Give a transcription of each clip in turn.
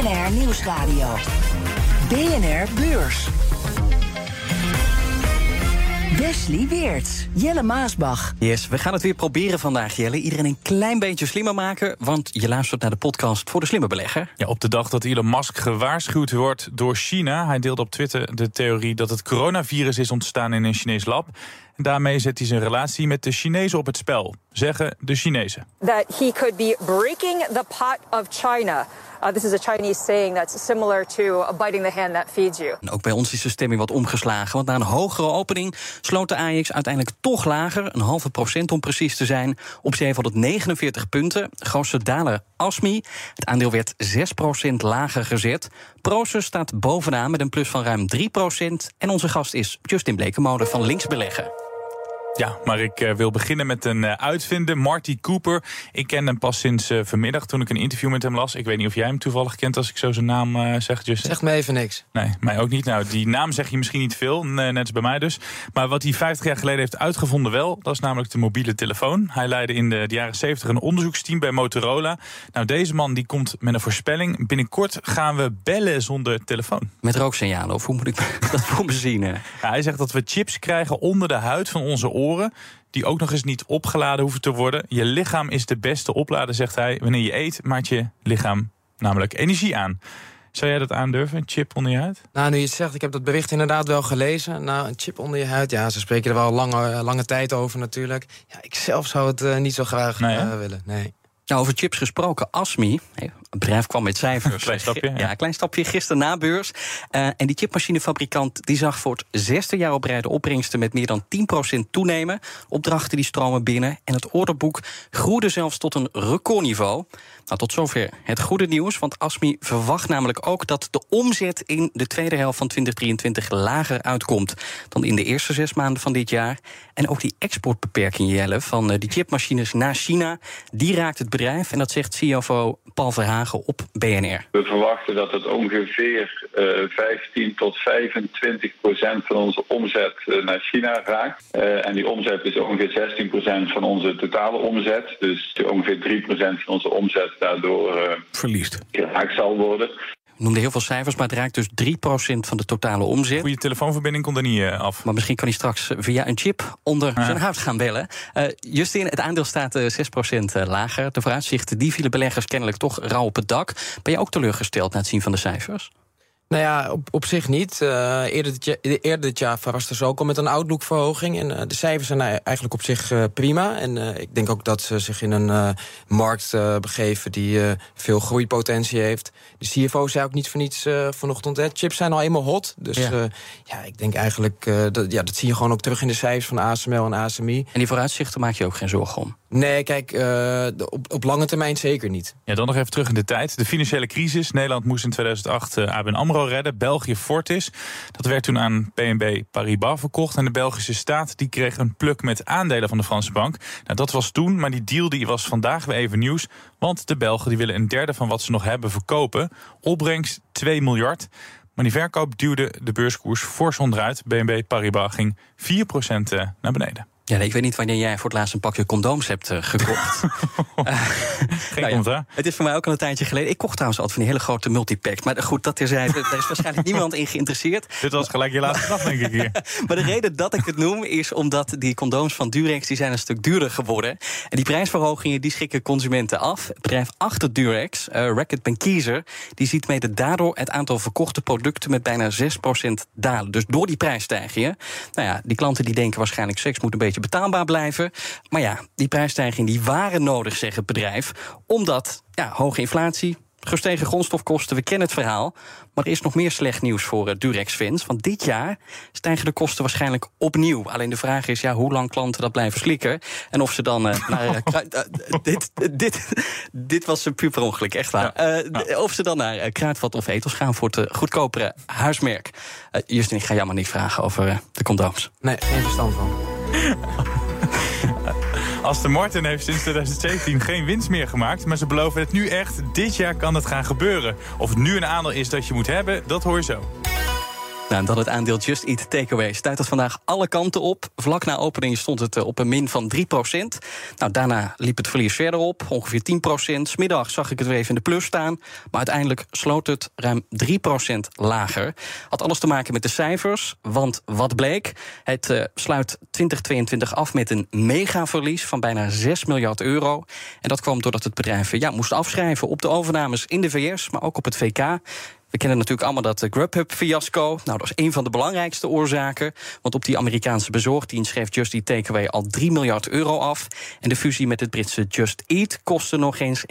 BNR Nieuwsradio. BNR Beurs. Wesley Weerts, Jelle Maasbach. Yes, we gaan het weer proberen vandaag, Jelle. Iedereen een klein beetje slimmer maken, want je luistert naar de podcast voor de slimme belegger. Ja, op de dag dat Elon Musk gewaarschuwd wordt door China. Hij deelde op Twitter de theorie dat het coronavirus is ontstaan in een Chinees lab. Daarmee zet hij zijn relatie met de Chinezen op het spel, zeggen de Chinezen. That he could be breaking the pot of China. Uh, this is a Chinese saying that's similar to biting the hand that feeds you. En ook bij ons is de stemming wat omgeslagen. Want na een hogere opening sloot de AX uiteindelijk toch lager. Een halve procent om precies te zijn. Op 749 punten. Grootste daler ASMI. Het aandeel werd 6% lager gezet. Proces staat bovenaan met een plus van ruim 3%. En onze gast is Justin Blekemode van Links Beleggen. Ja, maar ik uh, wil beginnen met een uh, uitvinder, Marty Cooper. Ik ken hem pas sinds uh, vanmiddag toen ik een interview met hem las. Ik weet niet of jij hem toevallig kent als ik zo zijn naam zeg, Justin. Zegt me even niks. Nee, mij ook niet. Nou, die naam zeg je misschien niet veel, net als bij mij dus. Maar wat hij 50 jaar geleden heeft uitgevonden wel, dat is namelijk de mobiele telefoon. Hij leidde in de, de jaren 70 een onderzoeksteam bij Motorola. Nou, deze man die komt met een voorspelling. Binnenkort gaan we bellen zonder telefoon. Met rooksignalen, of hoe moet ik dat voor me zien? Ja, hij zegt dat we chips krijgen onder de huid van onze oren die ook nog eens niet opgeladen hoeven te worden. Je lichaam is de beste oplader, zegt hij. Wanneer je eet, maakt je lichaam namelijk energie aan. Zou jij dat aandurven, een chip onder je huid? Nou, nu je het zegt, ik heb dat bericht inderdaad wel gelezen. Nou, een chip onder je huid, ja, ze spreken er wel lange, lange tijd over natuurlijk. Ja, ik zelf zou het uh, niet zo graag nee, uh, willen, nee. Nou, over chips gesproken, ASMI, het bedrijf kwam met cijfers. klein stapje. Ja, klein stapje gisteren na beurs. Uh, en die chipmachinefabrikant die zag voor het zesde jaar op rij de opbrengsten met meer dan 10% toenemen. Opdrachten die stromen binnen. En het orderboek groeide zelfs tot een recordniveau. Nou, tot zover het goede nieuws, want ASMI verwacht namelijk ook dat de omzet in de tweede helft van 2023 lager uitkomt dan in de eerste zes maanden van dit jaar. En ook die exportbeperking, Jelle, van die chipmachines naar China, die raakt het bedrijf. En dat zegt CFO Paul Op BNR. We verwachten dat het ongeveer uh, 15 tot 25 procent van onze omzet uh, naar China raakt. Uh, en die omzet is ongeveer 16 procent van onze totale omzet. Dus ongeveer 3 procent van onze omzet daardoor verliest geraakt zal worden noemde heel veel cijfers, maar het raakt dus 3% van de totale omzet. Goede telefoonverbinding kon er niet uh, af. Maar misschien kan hij straks via een chip onder zijn huid gaan bellen. Uh, Justin, het aandeel staat uh, 6% lager. De vooruitzichten die vielen beleggers kennelijk toch rauw op het dak. Ben je ook teleurgesteld na het zien van de cijfers? Nou ja, op, op zich niet. Uh, eerder, dit jaar, eerder dit jaar verraste ze ook al met een outlookverhoging. En uh, de cijfers zijn eigenlijk op zich uh, prima. En ik denk ook dat ze zich in een markt begeven die veel groeipotentie heeft. De CFO zei ook niet voor niets vanochtend. Hè. Chips zijn al eenmaal hot. Dus ja, ja ik denk eigenlijk, dat, ja, dat zie je gewoon ook terug in de cijfers van ASML en ASMI. En die vooruitzichten maak je ook geen zorgen om? Nee, kijk, op, op lange termijn zeker niet. Ja, dan nog even terug in de tijd. De financiële crisis. Nederland moest in 2008 ABN AMRO redden. België Fortis. Dat werd toen aan BNB Paribas verkocht. En de Belgische staat die kreeg een pluk met aandelen van de Franse bank. Nou, dat was toen, maar die deal die was vandaag weer even nieuws. Want de Belgen die willen een derde van wat ze nog hebben verkopen. Opbrengst 2 miljard. Maar die verkoop duwde de beurskoers fors onderuit. BNB Paribas ging 4% naar beneden. Ja, ik weet niet wanneer jij voor het laatst een pakje condooms hebt uh, gekocht. uh, Geen nou ja, Het is voor mij ook al een tijdje geleden. Ik kocht trouwens altijd van die hele grote multipacks. Maar goed, dat terzijde, daar is waarschijnlijk niemand in geïnteresseerd. Dit was gelijk je laatste dag, denk ik hier. maar de reden dat ik het noem is omdat die condooms van Durex die zijn een stuk duurder geworden. En die prijsverhogingen die schikken consumenten af. Het bedrijf achter Durex, uh, Racket Kiezer, die ziet mede daardoor het aantal verkochte producten met bijna 6% dalen. Dus door die prijsstijgingen. Nou ja, die klanten die denken waarschijnlijk seks moet een beetje betaalbaar blijven. Maar ja, die prijsstijgingen die waren nodig, zegt het bedrijf. Omdat ja, hoge inflatie, Gestegen grondstofkosten, we kennen het verhaal. Maar er is nog meer slecht nieuws voor uh, Durex Fins. Want dit jaar stijgen de kosten waarschijnlijk opnieuw. Alleen de vraag is ja, hoe lang klanten dat blijven slikken. En of ze dan uh, naar. dit, dit, dit was een puur per ongeluk, echt waar. Ja. Of ze dan naar Kruidvat of Etels gaan voor het goedkopere huismerk. Justin, ik ga jou maar niet vragen over de condooms. Nee, geen verstand van. Aston Martin heeft sinds 2017 geen winst meer gemaakt. Maar ze beloven het nu echt. Dit jaar kan het gaan gebeuren. Of het nu een aandeel is dat je moet hebben, dat hoor je zo. Nou, dat het aandeel Just Eat Takeaway stuit het vandaag alle kanten op. Vlak na opening stond het eh, op een min van 3% Nou, daarna liep het verlies verder op, ongeveer 10% Smiddag zag ik het weer even in de plus staan. Maar uiteindelijk sloot het ruim 3% lager. Had alles te maken met de cijfers, want wat bleek? Het uh, sluit 2022 af met een megaverlies van bijna 6 miljard euro. En dat kwam doordat het bedrijf ja, moest afschrijven op de overnames in de VS, maar ook op het VK. We kennen natuurlijk allemaal dat Grubhub-fiasco. Nou, dat is een van de belangrijkste oorzaken. Want op die Amerikaanse bezorgdienst schreef Just Eat Takeaway al 3 miljard euro af. En de fusie met het Britse Just Eat kostte nog eens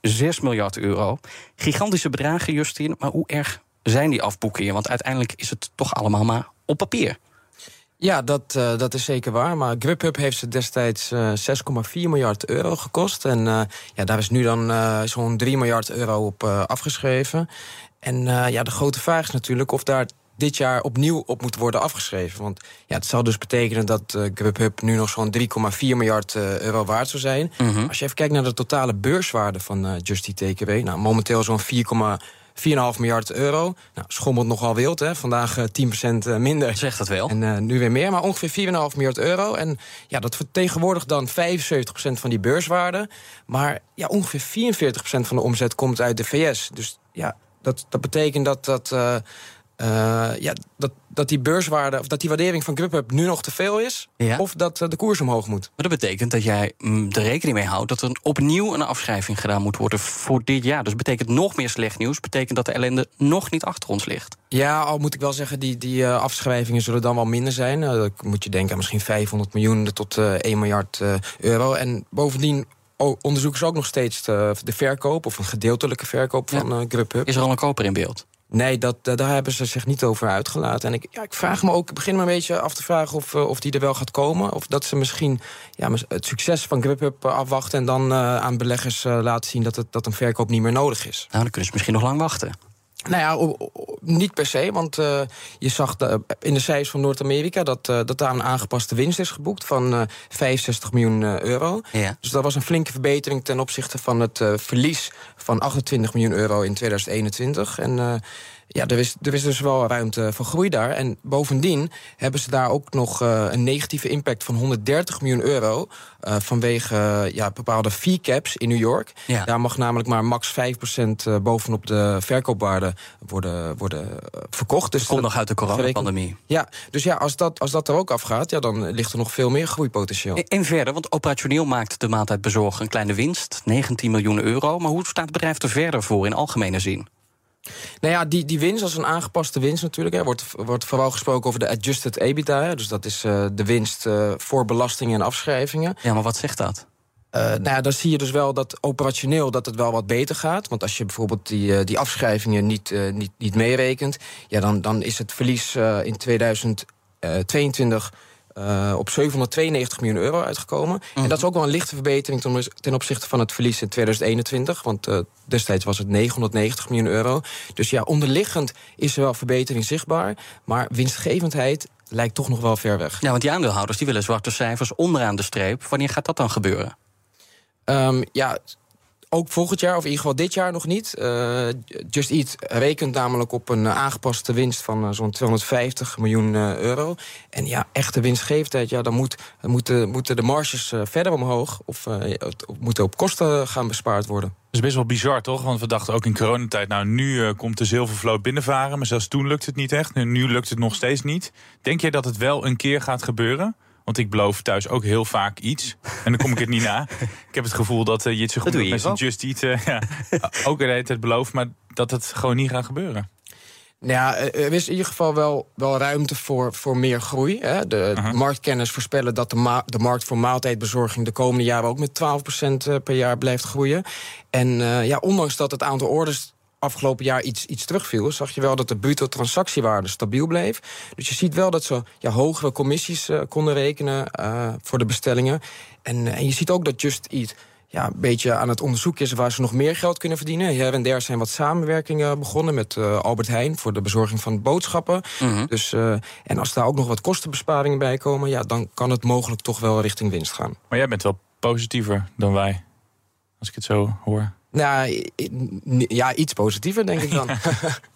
1,6 miljard euro. Gigantische bedragen, Justin. Maar hoe erg zijn die afboekingen? Want uiteindelijk is het toch allemaal maar op papier. Ja, dat, uh, dat is zeker waar. Maar Grubhub heeft ze destijds uh, eh, 6,4 miljard euro gekost. En ja, daar is nu dan zo'n 3 miljard euro op afgeschreven. En uh, ja, de grote vraag is natuurlijk of daar dit jaar opnieuw op moet worden afgeschreven. Want ja, het zal dus betekenen dat uh, Grubhub nu nog zo'n 3,4 miljard uh, euro waard zou zijn. Mm -hmm. Als je even kijkt naar de totale beurswaarde van uh, Justy TKW... nou, momenteel zo'n 4,4,5 miljard euro. Nou, schommelt nogal wild, hè. Vandaag uh, 10% minder. Zegt dat wel. En nu weer meer, maar ongeveer 4,5 miljard euro. En ja, dat vertegenwoordigt dan 75% van die beurswaarde. Maar ja, ongeveer 44% van de omzet komt uit de VS. Dus ja, dat, dat betekent dat, dat, uh, uh, ja, dat, dat die beurswaarde, of dat die waardering van Grubhub nu nog te veel is. Ja. Of dat uh, de koers omhoog moet. Maar dat betekent dat jij mm, er rekening mee houdt dat er opnieuw een afschrijving gedaan moet worden voor dit jaar. Dus betekent nog meer slecht nieuws. Betekent dat de ellende nog niet achter ons ligt. Ja, al moet ik wel zeggen, die, die uh, afschrijvingen zullen dan wel minder zijn. dan moet je denken aan misschien 500 miljoen tot 1 miljard euro. En bovendien onderzoeken ze ook nog steeds de, de verkoop... of een gedeeltelijke verkoop van uh, Grubhub. Is er al een koper in beeld? Nee, dat, daar hebben ze zich niet over uitgelaten. En ik, ja, ik vraag me ook, ik begin me een beetje af te vragen of, uh, of die er wel gaat komen. Of dat ze misschien ja, het succes van Grubhub afwachten... en dan uh, aan beleggers laten zien dat, het, dat een verkoop niet meer nodig is. Nou, dan kunnen ze misschien nog lang wachten. Nou ja, niet per se, want uh, je zag de, in de cijfers van Noord-Amerika... Dat, uh, dat daar een aangepaste winst is geboekt van uh, 65 miljoen euro. Ja. Dus dat was een flinke verbetering ten opzichte van het verlies... van 28 miljoen euro in 2021. En ja, er is, er is dus wel ruimte voor groei daar. En bovendien hebben ze daar ook nog uh, een negatieve impact van 130 miljoen euro. Uh, vanwege uh, ja, bepaalde fee caps in New York. Ja. Daar mag namelijk maar max 5% bovenop de verkoopwaarde worden, worden verkocht. Dus dat komt nog uit de coronapandemie. Ja, dus ja, als dat, als dat er ook afgaat, ja, dan ligt er nog veel meer groeipotentieel. En, en verder, want operationeel maakt de maaltijd bezorgen een kleine winst, 19 miljoen euro. Maar hoe staat het bedrijf er verder voor in algemene zin? Nou ja, die, die winst als een aangepaste winst natuurlijk. Er wordt, wordt vooral gesproken over de adjusted EBITDA. Dus dat is uh, de winst uh, voor belastingen en afschrijvingen. Ja, maar wat zegt dat? Uh, nou ja, dan zie je dus wel dat operationeel dat het wel wat beter gaat. Want als je bijvoorbeeld die, die afschrijvingen niet, niet, niet meerekent... Ja, dan, dan is het verlies in 2022 uh, op 792 miljoen euro uitgekomen. En mhm. dat is ook wel een lichte verbetering ten, ten opzichte van het verlies in 2021. Want uh, destijds was het 990 miljoen euro. Dus ja, onderliggend is er wel verbetering zichtbaar. Maar winstgevendheid lijkt toch nog wel ver weg. Ja, want die aandeelhouders die willen zwarte cijfers onderaan de streep. Wanneer gaat dat dan gebeuren? Um, ja, ook volgend jaar, of in ieder geval dit jaar nog niet. Uh, Just Eat rekent namelijk op een aangepaste winst van uh, zo'n 250 miljoen uh, euro. En ja, echte winstgevendheid, ja, dan moet, moeten, moeten de marges verder omhoog... of moeten op kosten gaan bespaard worden. Dat is best wel bizar, toch? Want we dachten ook in coronatijd... nou, nu komt de zilvervloot binnenvaren, maar zelfs toen lukt het niet echt. Nu, nu lukt het nog steeds niet. Denk jij dat het wel een keer gaat gebeuren? Want ik beloof thuis ook heel vaak iets. En dan kom ik het niet na. Ik heb het gevoel dat uh, Jitse goed met zijn Just Eat... Uh, ja, ook de hele tijd belooft, maar dat het gewoon niet gaat gebeuren. Ja, er is in ieder geval wel, wel ruimte voor, voor meer groei. Hè. De Aha. marktkenners voorspellen dat de, ma- de markt voor maaltijdbezorging de komende jaren ook met 12% per jaar blijft groeien. En eh, ja, ondanks dat het aantal orders afgelopen jaar iets, iets terugviel, zag je wel dat de bruto transactiewaarde stabiel bleef. Dus je ziet wel dat ze ja, hogere commissies eh, konden rekenen eh, voor de bestellingen. En, eh, en je ziet ook dat Just Eat ja, een beetje aan het onderzoeken is waar ze nog meer geld kunnen verdienen. Her en der zijn wat samenwerkingen begonnen met Albert Heijn voor de bezorging van boodschappen. Mhm. Dus, en als daar ook nog wat kostenbesparingen bij komen, ja, dan kan het mogelijk toch wel richting winst gaan. Maar jij bent wel positiever dan wij. Als ik het zo hoor. Nou, ja, iets positiever denk ik dan.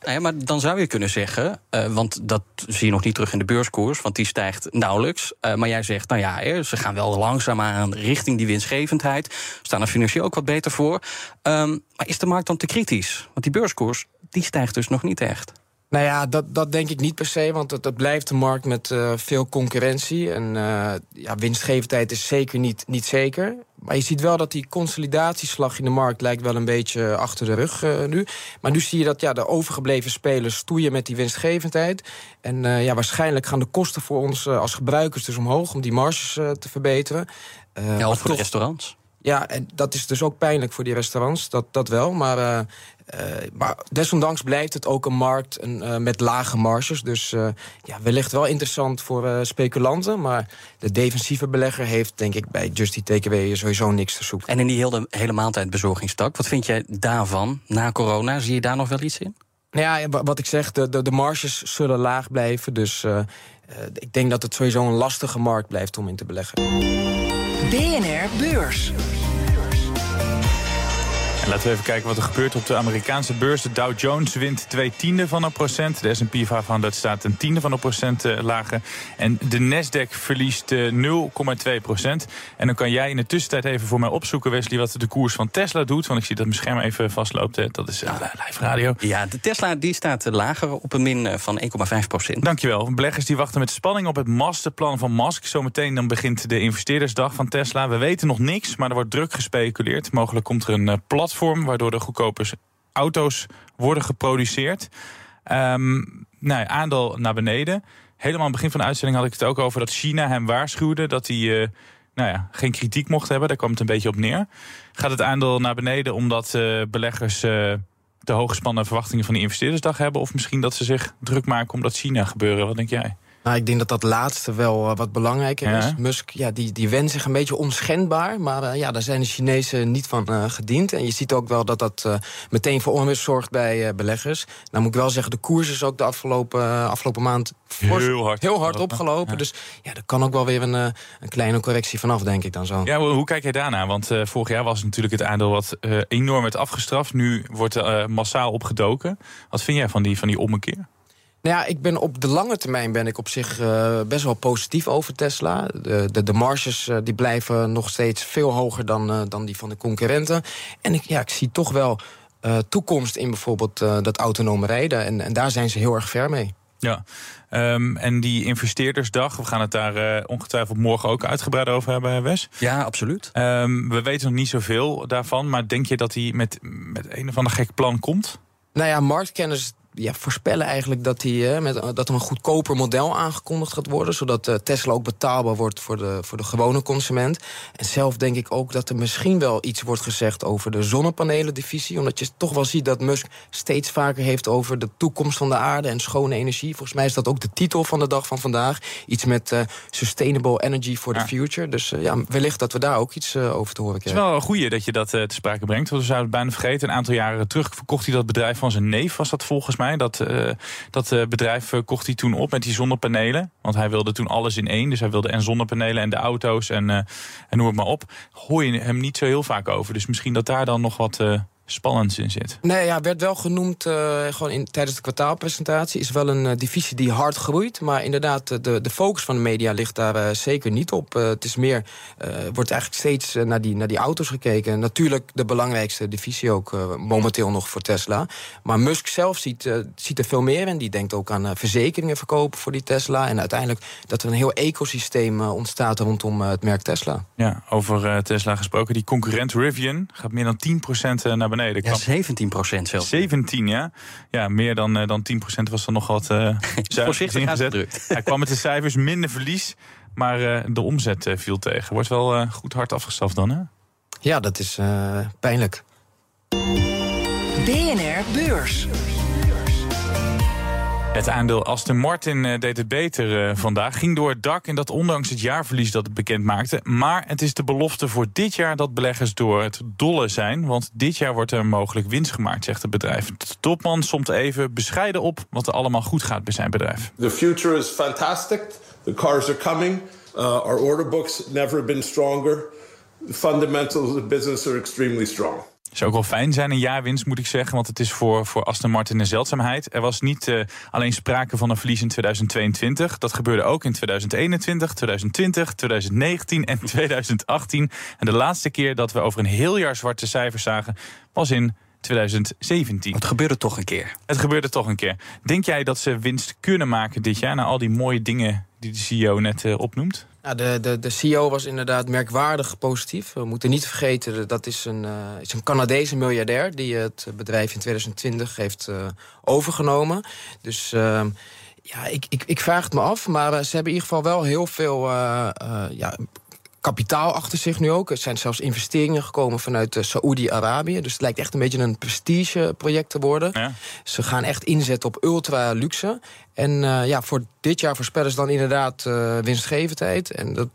Nou maar dan zou je kunnen zeggen, eh, want dat zie je nog niet terug in de beurskoers, want die stijgt nauwelijks. Eh, maar jij zegt, nou ja, ze gaan wel langzaamaan richting die winstgevendheid. Staan er financieel ook wat beter voor. Ehm, maar is de markt dan te kritisch? Want die beurskoers, die stijgt dus nog niet echt. Nou ja, dat, dat denk ik niet per se, want het blijft een markt met eh, veel concurrentie. En eh, ja, winstgevendheid is zeker niet, niet zeker. Maar je ziet wel dat die consolidatieslag in de markt lijkt wel een beetje achter de rug eh, nu. Maar nu zie je dat ja, de overgebleven spelers stoeien met die winstgevendheid. En ja, waarschijnlijk gaan de kosten voor ons als gebruikers dus omhoog om die marges te verbeteren. Ja, of voor de restaurants. ja, en dat is dus ook pijnlijk voor die restaurants, dat, dat wel. Maar, eh, maar desondanks blijft het ook een markt een, eh, met lage marges. Dus eh, ja, wellicht wel interessant voor eh, speculanten. Maar de defensieve belegger heeft, denk ik, bij Just Eat Takeaway sowieso niks te zoeken. En in die hele, hele maaltijdbezorgingstak, wat vind jij daarvan na corona? Zie je daar nog wel iets in? Nou ja, wa- wat ik zeg, de, de, de marges zullen laag blijven. Dus ik denk dat het sowieso een lastige markt blijft om in te beleggen. BNR Beurs. En laten we even kijken wat er gebeurt op de Amerikaanse beurs. De Dow Jones wint twee tiende van een procent. De S&P 500 staat een tiende van een procent eh, lager. En de Nasdaq verliest eh, 0,2 procent. En dan kan jij in de tussentijd even voor mij opzoeken, Wesley, wat de koers van Tesla doet. Want ik zie dat mijn scherm even vastloopt. Dat is eh, live radio. Ja, de Tesla die staat lager op een min eh, van 1,5 procent. Dankjewel. Beleggers die wachten met spanning op het masterplan van Musk. Zometeen dan begint de investeerdersdag van Tesla. We weten nog niks, maar er wordt druk gespeculeerd. Mogelijk komt er een eh, platform waardoor de goedkope auto's worden geproduceerd. Ehm nou, aandeel naar beneden. Helemaal aan het begin van de uitzending had ik het ook over dat China hem waarschuwde dat hij eh, nou ja, geen kritiek mocht hebben. Daar kwam het een beetje op neer. Gaat het aandeel naar beneden omdat eh, beleggers eh, te hooggespannen verwachtingen van die investeerdersdag hebben? Of misschien dat ze zich druk maken omdat China gebeuren? Wat denk jij? Nou, ik denk dat dat laatste wel eh, wat belangrijker Ja. is. Musk, ja, die, die wendt zich een beetje onschendbaar. Maar eh, ja, daar zijn de Chinezen niet van eh, gediend. En je ziet ook wel dat dat meteen voor onrust zorgt bij beleggers. Nou moet ik wel zeggen, de koers is ook de afgelopen, afgelopen maand Heel hard heel hard opgelopen. Ja. Dus ja, er kan ook wel weer een, een kleine correctie vanaf, denk ik dan zo. Ja, hoe kijk jij daarna? Want vorig jaar was natuurlijk het aandeel wat enorm werd afgestraft. Nu wordt er massaal opgedoken. Wat vind jij van die, van die ommekeer? Nou ja, ik ben op de lange termijn ben ik op zich eh, best wel positief over Tesla. De, de, de marges eh, die blijven nog steeds veel hoger dan, eh, dan die van de concurrenten. En ik, ja, ik zie toch wel eh, toekomst in bijvoorbeeld eh, dat autonome rijden. En, en daar zijn ze heel erg ver mee. Ja, Ehm, en die investeerdersdag, we gaan het daar eh, ongetwijfeld morgen ook uitgebreid over hebben, Wes. Ja, absoluut. Ehm, we weten nog niet zoveel daarvan, maar denk je dat hij met, met een of ander gek plan komt? Nou ja, marktkenners ja, voorspellen eigenlijk dat, die, eh, met, dat er een goedkoper model aangekondigd gaat worden. Zodat eh, Tesla ook betaalbaar wordt voor de, voor de gewone consument. En zelf denk ik ook dat er misschien wel iets wordt gezegd over de zonnepanelen-divisie. Omdat je toch wel ziet dat Musk steeds vaker heeft over de toekomst van de aarde en schone energie. Volgens mij is dat ook de titel van de dag van vandaag. Iets met eh, Sustainable Energy for the Ja. Future. Dus eh, ja, wellicht dat we daar ook iets eh, over te horen Het is krijgen. wel een goeie dat je dat eh, te sprake brengt. Want we zouden het bijna vergeten. Een aantal jaren terug verkocht hij dat bedrijf van zijn neef, was dat volgens mij. Dat, eh, dat eh, bedrijf eh, kocht hij toen op met die zonnepanelen. Want hij wilde toen alles in één. Dus hij wilde en zonnepanelen en de auto's en, en noem het maar op. Hoor je hem niet zo heel vaak over. Dus misschien dat daar dan nog wat spannends in zit. Nee, ja, werd wel genoemd eh, gewoon in, tijdens de kwartaalpresentatie. Is wel een eh, divisie die hard groeit. Maar inderdaad, eh, de, de focus van de media ligt daar zeker niet op. Het is meer, wordt eigenlijk steeds naar, die, naar die auto's gekeken. Natuurlijk de belangrijkste divisie ook momenteel nog voor Tesla. Maar Musk zelf ziet, ziet er veel meer in. Die denkt ook aan verzekeringen verkopen voor die Tesla. En uiteindelijk dat er een heel ecosysteem ontstaat rondom het merk Tesla. Ja, over Tesla gesproken. Die concurrent Rivian gaat meer dan 10% naar beneden. Ja, 17 procent zelfs. 17, ja. Ja, meer dan, uh, dan 10 procent was er nog wat uh, Voorzichtig ingezet. Hij kwam met de cijfers minder verlies, maar uh, de omzet viel tegen. Wordt wel goed hard afgestraft dan, hè? Ja, dat is pijnlijk. BNR Beurs. Het aandeel Aston Martin uh, deed het beter uh, vandaag. Ging door het dak en dat ondanks het jaarverlies dat het bekend maakte. Maar het is de belofte voor dit jaar dat beleggers door het dolle zijn. Want dit jaar wordt er mogelijk winst gemaakt, zegt het bedrijf. De topman somt even bescheiden op wat er allemaal goed gaat bij zijn bedrijf. The future is fantastic. The cars are coming. Uh, our order books never been stronger. The fundamentals of the business are extremely strong zou ook wel fijn zijn, een jaarwinst moet ik zeggen. Want het is voor, voor Aston Martin een zeldzaamheid. Er was niet uh, alleen sprake van een verlies in 2022. Dat gebeurde ook in 2021, 2020, 2019 en 2018. En de laatste keer dat we over een heel jaar zwarte cijfers zagen... was in 2017. Het gebeurde toch een keer. Het gebeurde toch een keer. Denk jij dat ze winst kunnen maken dit jaar... na al die mooie dingen die de CEO net uh, opnoemt? Nou, de, de, de CEO was inderdaad merkwaardig positief. We moeten niet vergeten, dat is een, uh, is een Canadese miljardair... die het bedrijf in 2020 heeft uh, overgenomen. Dus... Uh, ja, ik, ik, ik vraag het me af, maar ze hebben in ieder geval wel heel veel ja, kapitaal achter zich nu ook. Er zijn zelfs investeringen gekomen vanuit uh, Saoedi-Arabië. Dus het lijkt echt een beetje een prestigeproject te worden. Ja. Ze gaan echt inzetten op ultra luxe. En uh, ja, voor dit jaar voorspellen ze dan inderdaad uh, winstgevendheid. En dat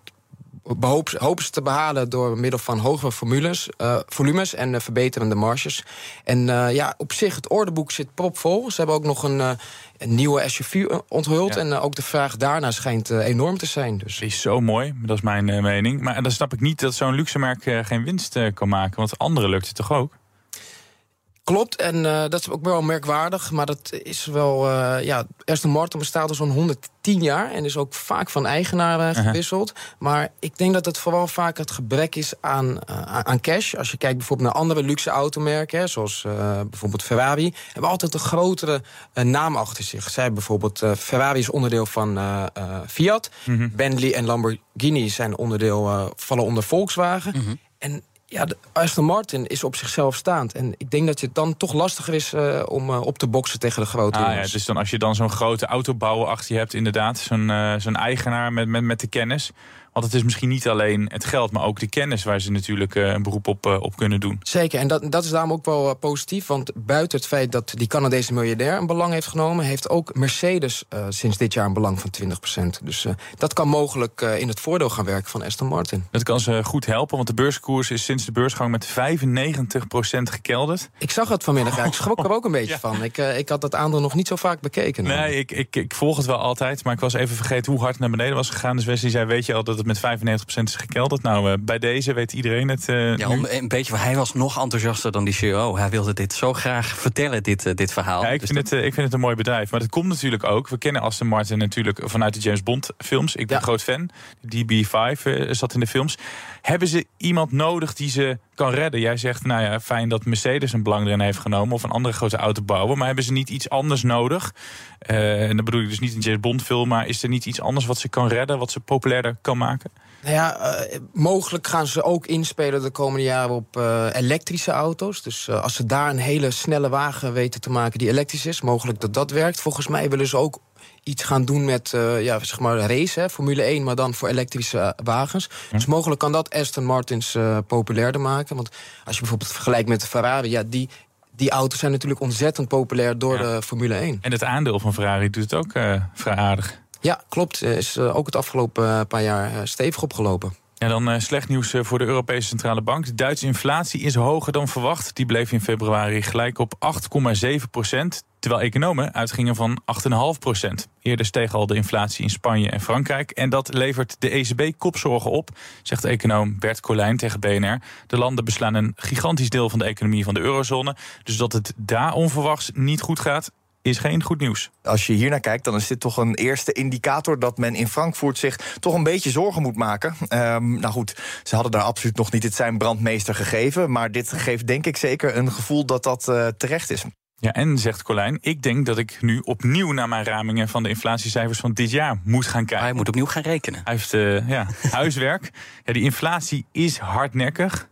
hopen ze te behalen door middel van hogere formules, uh, volumes en verbeterende marges. En ja, op zich, het ordeboek zit propvol. Ze hebben ook nog een, een nieuwe SUV onthuld. Ja. En ook de vraag daarna schijnt enorm te zijn. Dus. Die is zo mooi, dat is mijn mening. Maar dan snap ik niet dat zo'n luxemerk geen winst kan maken. Want anderen lukt het toch ook? Klopt, en uh, dat is ook wel merkwaardig. Maar dat is wel... Uh, ja, Aston Martin bestaat al zo'n 110 jaar... en is ook vaak van eigenaar uh, gewisseld. -huh. Maar ik denk dat het vooral vaak het gebrek is aan, aan cash. Als je kijkt bijvoorbeeld naar andere luxe automerken... zoals bijvoorbeeld Ferrari... hebben altijd een grotere naam achter zich. Zij bijvoorbeeld... Ferrari is onderdeel van Fiat. -huh. Bentley en Lamborghini zijn onderdeel, vallen onder Volkswagen. -huh. En ja, de Aston Martin is op zichzelf staand. En ik denk dat het dan toch lastiger is uh, om uh, op te boksen tegen de grote ah, ja, Dus dan als je dan zo'n grote autobouwer achter je hebt, inderdaad, zo'n uh, zo'n eigenaar met, met, met de kennis. Want het is misschien niet alleen het geld, maar ook de kennis waar ze natuurlijk uh, een beroep op, uh, op kunnen doen. Zeker, en dat, dat is daarom ook wel uh, positief. Want buiten het feit dat die Canadese miljardair een belang heeft genomen, heeft ook Mercedes sinds dit jaar een belang van 20%. Dus dat kan mogelijk in het voordeel gaan werken van Aston Martin. Dat kan ze goed helpen, want de beurskoers is sinds de beursgang met 95% gekelderd. Ik zag het vanmiddag, ja, ik schrok er ook een beetje ja. van. Ik, ik had dat aandeel nog niet zo vaak bekeken. Nee, ik, ik, ik volg het wel altijd, maar ik was even vergeten hoe hard het naar beneden was gegaan. Dus Wesley zei, weet je al dat het met 95% is gekelderd. Nou, uh, bij deze weet iedereen het. Uh, ja, om, een beetje, hij was nog enthousiaster dan die CEO. Hij wilde dit zo graag vertellen, dit, uh, dit verhaal. Ja, ik, dus vind dat... het, ik vind het een mooi bedrijf. Maar dat komt natuurlijk ook. We kennen Aston Martin natuurlijk vanuit de James Bond films. Ik ben ja. groot fan. DB5 zat in de films. Hebben ze iemand nodig die ze kan redden? Jij zegt, nou ja, fijn dat Mercedes een belang erin heeft genomen... of een andere grote autobouwer. Maar hebben ze niet iets anders nodig? en dan bedoel ik dus niet een James Bond film... maar is er niet iets anders wat ze kan redden... wat ze populairder kan maken? Nou ja, uh, mogelijk gaan ze ook inspelen de komende jaren op uh, elektrische auto's. Dus als ze daar een hele snelle wagen weten te maken die elektrisch is... mogelijk dat dat werkt. Volgens mij willen ze ook iets gaan doen met ja, zeg maar race, hè, Formule 1... maar dan voor elektrische wagens. Hm. Dus mogelijk kan dat Aston Martins populairder maken. Want als je bijvoorbeeld vergelijkt met de Ferrari... Ja, die, die auto's zijn natuurlijk ontzettend populair door ja. de Formule 1. En het aandeel van Ferrari doet het ook vrij aardig. Ja, klopt. Is ook het afgelopen paar jaar stevig opgelopen. Ja, dan uh, slecht nieuws voor de Europese Centrale Bank. De Duitse inflatie is hoger dan verwacht. Die bleef in februari gelijk op 8,7 procent. Terwijl economen uitgingen van 8,5 procent. Eerder steeg al de inflatie in Spanje en Frankrijk. En dat levert de ECB kopzorgen op, zegt econoom Bert Colijn tegen BNR. De landen beslaan een gigantisch deel van de economie van de eurozone. Dus dat het daar onverwachts niet goed gaat, is geen goed nieuws. Als je hier naar kijkt, dan is dit toch een eerste indicator dat men in Frankfurt zich toch een beetje zorgen moet maken. Um, nou goed, ze hadden daar absoluut nog niet het zijn brandmeester gegeven. Maar dit geeft denk ik zeker een gevoel dat dat uh, terecht is. Ja, en zegt Colijn, ik denk dat ik nu opnieuw naar mijn ramingen van de inflatiecijfers van dit jaar moet gaan kijken. Hij moet opnieuw gaan rekenen. Hij heeft uh, ja, huiswerk. Ja, die inflatie is hardnekkig.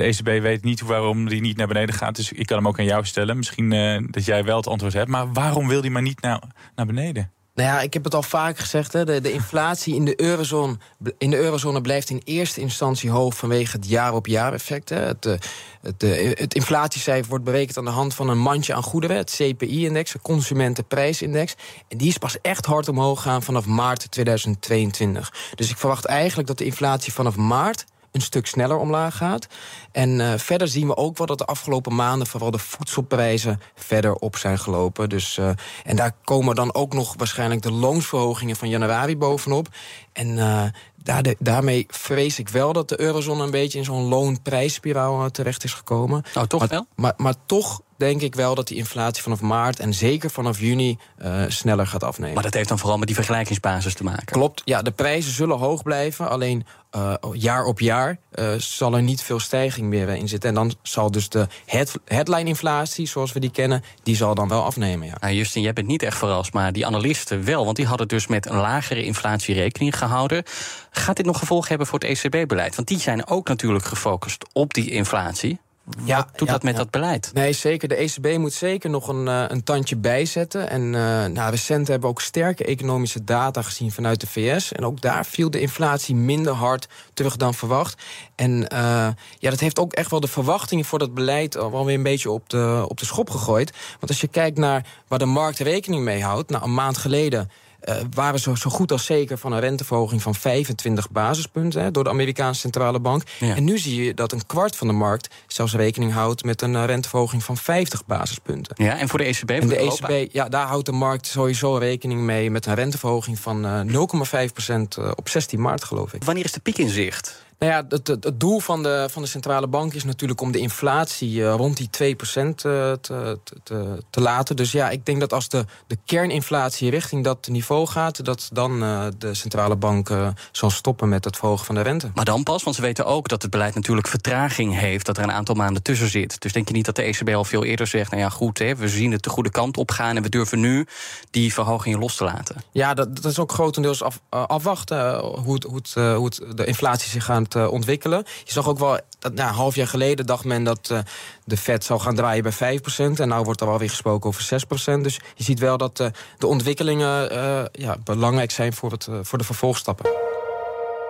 De ECB weet niet waarom die niet naar beneden gaat. Dus ik kan hem ook aan jou stellen. Misschien uh, dat jij wel het antwoord hebt. Maar waarom wil die maar niet naar, naar beneden? Nou ja, ik heb het al vaak gezegd. Hè, de, de inflatie in de, eurozone, in de eurozone blijft in eerste instantie hoog vanwege het jaar-op-jaar effect. Het, eh, het, eh, het, inflatiecijfer wordt berekend aan de hand van een mandje aan goederen, het CPI-index, de Consumentenprijsindex. En die is pas echt hard omhoog gaan vanaf maart 2022. Dus ik verwacht eigenlijk dat de inflatie vanaf maart een stuk sneller omlaag gaat. En uh, verder zien we ook wel dat de afgelopen maanden vooral de voedselprijzen verder op zijn gelopen. Dus, uh, en daar komen dan ook nog waarschijnlijk de loonsverhogingen van januari bovenop. En uh, daar de, daarmee vrees ik wel dat de eurozone een beetje in zo'n loonprijsspiraal terecht is gekomen. Oh, toch maar, wel? Maar, maar toch denk ik wel dat die inflatie vanaf maart en zeker vanaf juni uh, sneller gaat afnemen. Maar dat heeft dan vooral met die vergelijkingsbasis te maken. Klopt, ja, de prijzen zullen hoog blijven. Alleen uh, jaar op jaar uh, zal er niet veel stijging meer in zitten. En dan zal dus de head, headline-inflatie, zoals we die kennen, die zal dan wel afnemen. Ja. Nou, Justin, jij bent niet echt verrast, maar die analisten wel. Want die hadden dus met een lagere inflatie rekening gehouden. Gaat dit nog gevolgen hebben voor het ECB-beleid? Want die zijn ook natuurlijk gefocust op die inflatie. Ja, Wat doet ja, dat met ja. dat beleid? Nee, zeker. De ECB moet zeker nog een, uh, een tandje bijzetten. En uh, nou, recent hebben we ook sterke economische data gezien vanuit de VS. En ook daar viel de inflatie minder hard terug dan verwacht. En uh, ja, dat heeft ook echt wel de verwachtingen voor dat beleid wel weer een beetje op de, op de schop gegooid. Want als je kijkt naar waar de markt rekening mee houdt, nou, een maand geleden. Uh, waren we zo, goed als zeker van een renteverhoging van 25 basispunten hè, door de Amerikaanse centrale bank. Ja. En nu zie je dat een kwart van de markt zelfs rekening houdt met een uh, renteverhoging van 50 basispunten. Ja, en voor de ECB? En de ECB, ja, daar houdt de markt sowieso rekening mee met een renteverhoging van uh, 0,5% op 16 maart, geloof ik. Wanneer is de piek in zicht? Nou ja, het, het, het, doel van de, van de centrale bank is natuurlijk om de inflatie uh, rond die 2% uh, te, te, te, te, laten. Dus ja, ik denk dat als de, de kerninflatie richting dat niveau gaat, dat dan uh, de centrale bank uh, zal stoppen met het verhogen van de rente. Maar dan pas, want ze weten ook dat het beleid natuurlijk vertraging heeft, dat er een aantal maanden tussen zit. Dus denk je niet dat de ECB al veel eerder zegt: nou ja, goed, hè, we zien het de goede kant op gaan en we durven nu die verhogingen los te laten? Ja, dat, dat is ook grotendeels af, afwachten hoe, het, hoe, het, hoe het, de inflatie zich gaat uh, ontwikkelen. Je zag ook wel, dat, nou, een half jaar geleden dacht men dat uh, de Fed zou gaan draaien bij 5%. En nu wordt er wel weer gesproken over 6%. Dus je ziet wel dat uh, de ontwikkelingen ja, belangrijk zijn voor, het, voor de vervolgstappen.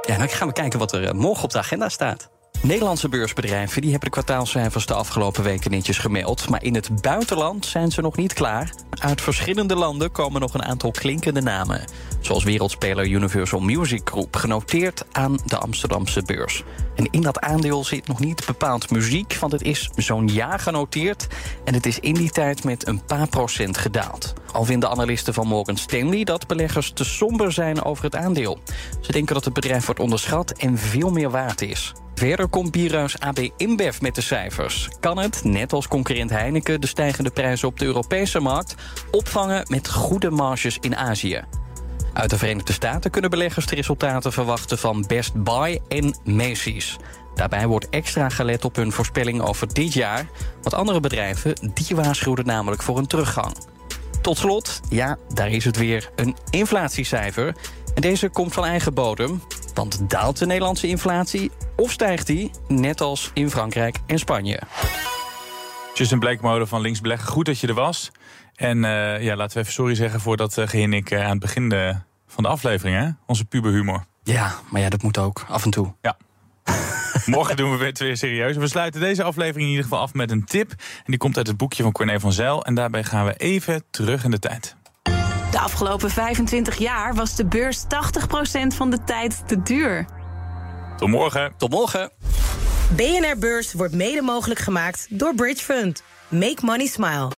Ja, dan gaan we kijken wat er morgen op de agenda staat. Nederlandse beursbedrijven die hebben de kwartaalcijfers de afgelopen weken netjes gemeld. Maar in het buitenland zijn ze nog niet klaar. Uit verschillende landen komen nog een aantal klinkende namen. Zoals wereldspeler Universal Music Group, genoteerd aan de Amsterdamse beurs. En in dat aandeel zit nog niet bepaald muziek, want het is zo'n jaar genoteerd. En het is in die tijd met een paar procent gedaald. Al vinden analisten van Morgan Stanley dat beleggers te somber zijn over het aandeel. Ze denken dat het bedrijf wordt onderschat en veel meer waard is. Verder komt bierhuis AB InBev met de cijfers. Kan het, net als concurrent Heineken, de stijgende prijzen op de Europese markt opvangen met goede marges in Azië? Uit de Verenigde Staten kunnen beleggers de resultaten verwachten van Best Buy en Macy's. Daarbij wordt extra gelet op hun voorspelling over dit jaar. Want andere bedrijven die waarschuwden namelijk voor een teruggang. Tot slot, ja, daar is het weer, een inflatiecijfer. En deze komt van eigen bodem. Want daalt de Nederlandse inflatie of stijgt die, net als in Frankrijk en Spanje? Justin Bleekmode van Links Beleggen, goed dat je er was. En uh, ja, laten we even sorry zeggen voor dat uh, gehinnik uh, aan het begin de, van de aflevering, hè? Onze puberhumor. Ja, maar ja, dat moet ook, af en toe. Ja. Morgen doen we het weer serieus. We sluiten deze aflevering in ieder geval af met een tip. En die komt uit het boekje van Corné van Zijl. En daarbij gaan we even terug in de tijd. De afgelopen 25 jaar was de beurs 80% van de tijd te duur. Tot morgen. Tot morgen. BNR Beurs wordt mede mogelijk gemaakt door Bridge Fund. Make money smile.